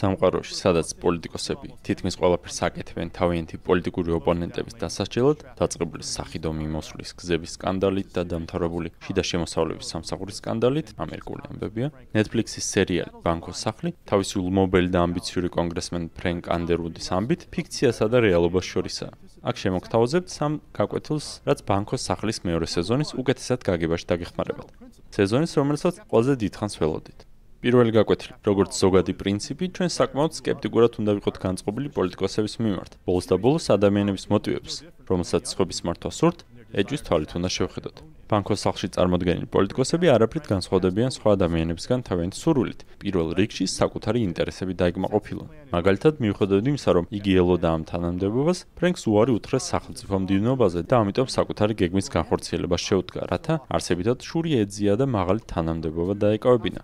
სამყაროში, სადაც პოლიტიკოსები თითქმის ყველაფერს აკეთებენ თავიანთი პოლიტიკური ოპონენტების დასასჯელად, დაწყებული სახიდომი მოსვლის გზების სკანდალით და დამთავრებული შიდა შემოსავლების სამსახურის სკანდალით, ამერიკული ამბებია. Netflix-ის სერიალი ბანკოს სახლი, თავისი ულმობელი და ამბიციური კონგრესმენ ფრენკ ანდერუდის ამბით, ფიქციასა და რეალობას შორისაა. აქ შემოგთავაზებთ სამ გაკვეთილს, რაც ბანკოს სახლის მეორე სეზონის უკეთესად გაგებაში დაგეხმარებათ. სეზონის, რომელსაც ყველაზე დიდხანს ველოდით. პირველი გაკვეთილი, როგორც ზოგადი პრინციპი, ჩვენ საკმაოდ სკეპტიკურად უნდა ვიყოთ განწყობილი პოლიტიკოსების მიმართ. ბოლოს და ბოლოს ადამიანების მოტივებს, რომელსაც ხობის მართვა სურთ, ეჭვის თვალით უნდა შევხედოთ. ბანკოს სახლში წარმოდგენილი პოლიტიკოსები არაფრით განსხვავდებიან სხვა ადამიანებისგან თავიანთი სურვილით. პირველ რიგში საკუთარი ინტერესები დაიგმაყოფილონ. მაგალითად, მიუხედავად იმისა, რომ იგი ელოდა ამ თანამდებობას, ფრენკს უარი უთხრეს სახელმწიფო მდივნობაზე და ამიტომ საკუთარი გეგმის განხორციელებას შეუდგა, რათა არსებითად შური ეძია და მაღალი თანამდებობა დაეკავებინა.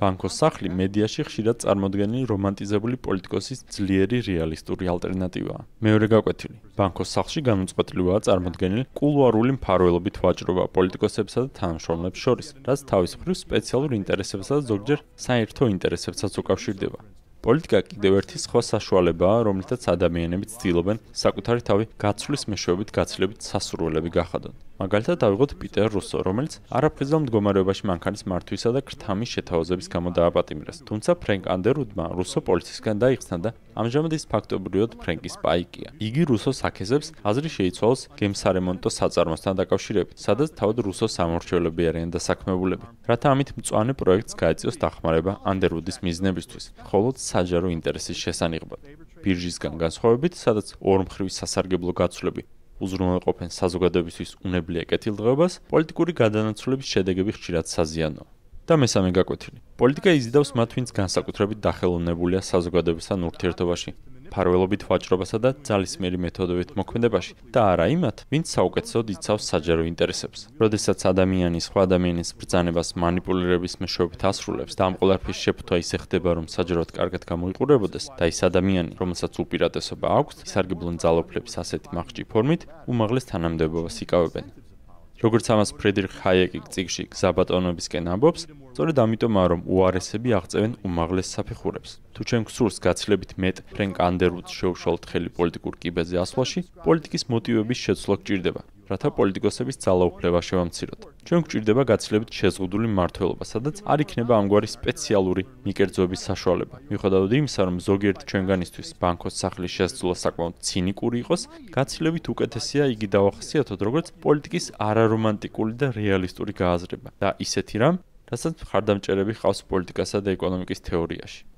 ბანკოს სახლი მედიაში ხშირად წარმოდგენილი რომანტიზებული პოლიტიკოსის ძლიერი რეალისტური ალტერნატივაა. მეორე გაკვეთილი. ბანკოს სახლში განუწყვეტლივაა წარმოდგენილი კულუარული მფარველობით ვაჭრობა პოლიტიკოსებსა და თანამშრომლებს შორის, რაც თავის მხრივ სპეციალურ ინტერესებსა და ზოგჯერ საერთო ინტერესებსაც უკავშირდება. პოლიტიკა კიდევ ერთი სხვა საშუალებაა, რომლითაც ადამიანები ცდილობენ საკუთარი თავი გაცვლის მეშვეობით გაცილებით სასურველები გახადონ. მაგალითად, დავიღოთ პიტერ რუსო, რომელიც არაფრიზელ მდგომარეობაში მანქანის მართვისა და ქრთამის შეთავაზების გამო დააპატიმრეს. თუმცა ფრენკ ანდერუდმა რუსო პოლიცისგან დაიხსნა და ამჟამად ის ფაქტობრივად ფრენკის პაიკია. იგი რუსოს აქეზებს აზრი შეიცვალოს გემსარემონტო საწარმოსთან დაკავშირებით, სადაც თავად რუსოს სამორჩეულები არიან დასაქმებულები. რათა ამით მწვანე პროექტს გაეწიოს დახმარება ანდერუდის მიზნებისთვის, ხოლო საჯარო ინტერესის შესანიღბად. ბირჟისგან განსხვავებით, სადაც ორმხრივი სასარგებლო გაცვლები უზრუნველყოფენ საზოგადოებისთვის უნებლიე კეთილდღეობას, პოლიტიკური გადანაცვლების შედეგები ხშირად საზიანოა. და მესამე გაკვეთილი. პოლიტიკა იზიდავს მათ, ვინც განსაკუთრებით დახელოვნებულია საზოგადოებასთან ურთიერთობაში, მფარველობით ვაჭრობასა და ძალისმიერი მეთოდებით მოქმედებაში და არა იმათ, ვინც საუკეთესოდ იცავს საჯარო ინტერესებს. როდესაც ადამიანი სხვა ადამიანის ბრძანებას манипуლირების მეშვეობით ასრულებს და ამ ყველაფრის შეფუთვა ისე ხდება, რომ საჯაროდ კარგად გამოიყურებოდეს და ის ადამიანი, რომელსაც უპირატესობა აქვს, ისარგებლონ ძალოფლებს ასეთი მაღჭი ფორმით, უმაღლეს თანამდებობას იკავებენ. როგორც ამას ფრედრიხ ჰაიეკი წიგში გზაბატონებისკენ ამბობს, სწორედ ამიტომაა რომ უარესები აღწევენ უმაღლეს საფეხურებს. თუ ჩვენ გსურს გაცილებით მეტ ფრენკ ანდერუდს შეუშალოთ ხელი პოლიტიკურ კიბეზე ასვლაში, პოლიტიკის მოტივების შეცვლა გჭირდება. რათა პოლიტიკოსების ძალაუფლება შევამციროთ. ჩვენ გვჭირდება გაცილებით შეზღუდული მართლობა, სადაც არ იქნება ამგვარი სპეციალური მიკერძოების საშუალება. მიუხედავად იმისა, რომ ზოგიერთ ჩვენგანისთვის ბანკოს სახლის შესწვლა საკმაოდ ცინიკური იყოს, გაცილებით უკეთესია იგი დავახსიათოთ როგორც პოლიტიკის არარომანტიკული და რეალისტური გააზრება და ისეთი რამ, რასაც მხარდამჭერები ხავს პოლიტიკასა და ეკონომიკის თეორიაში.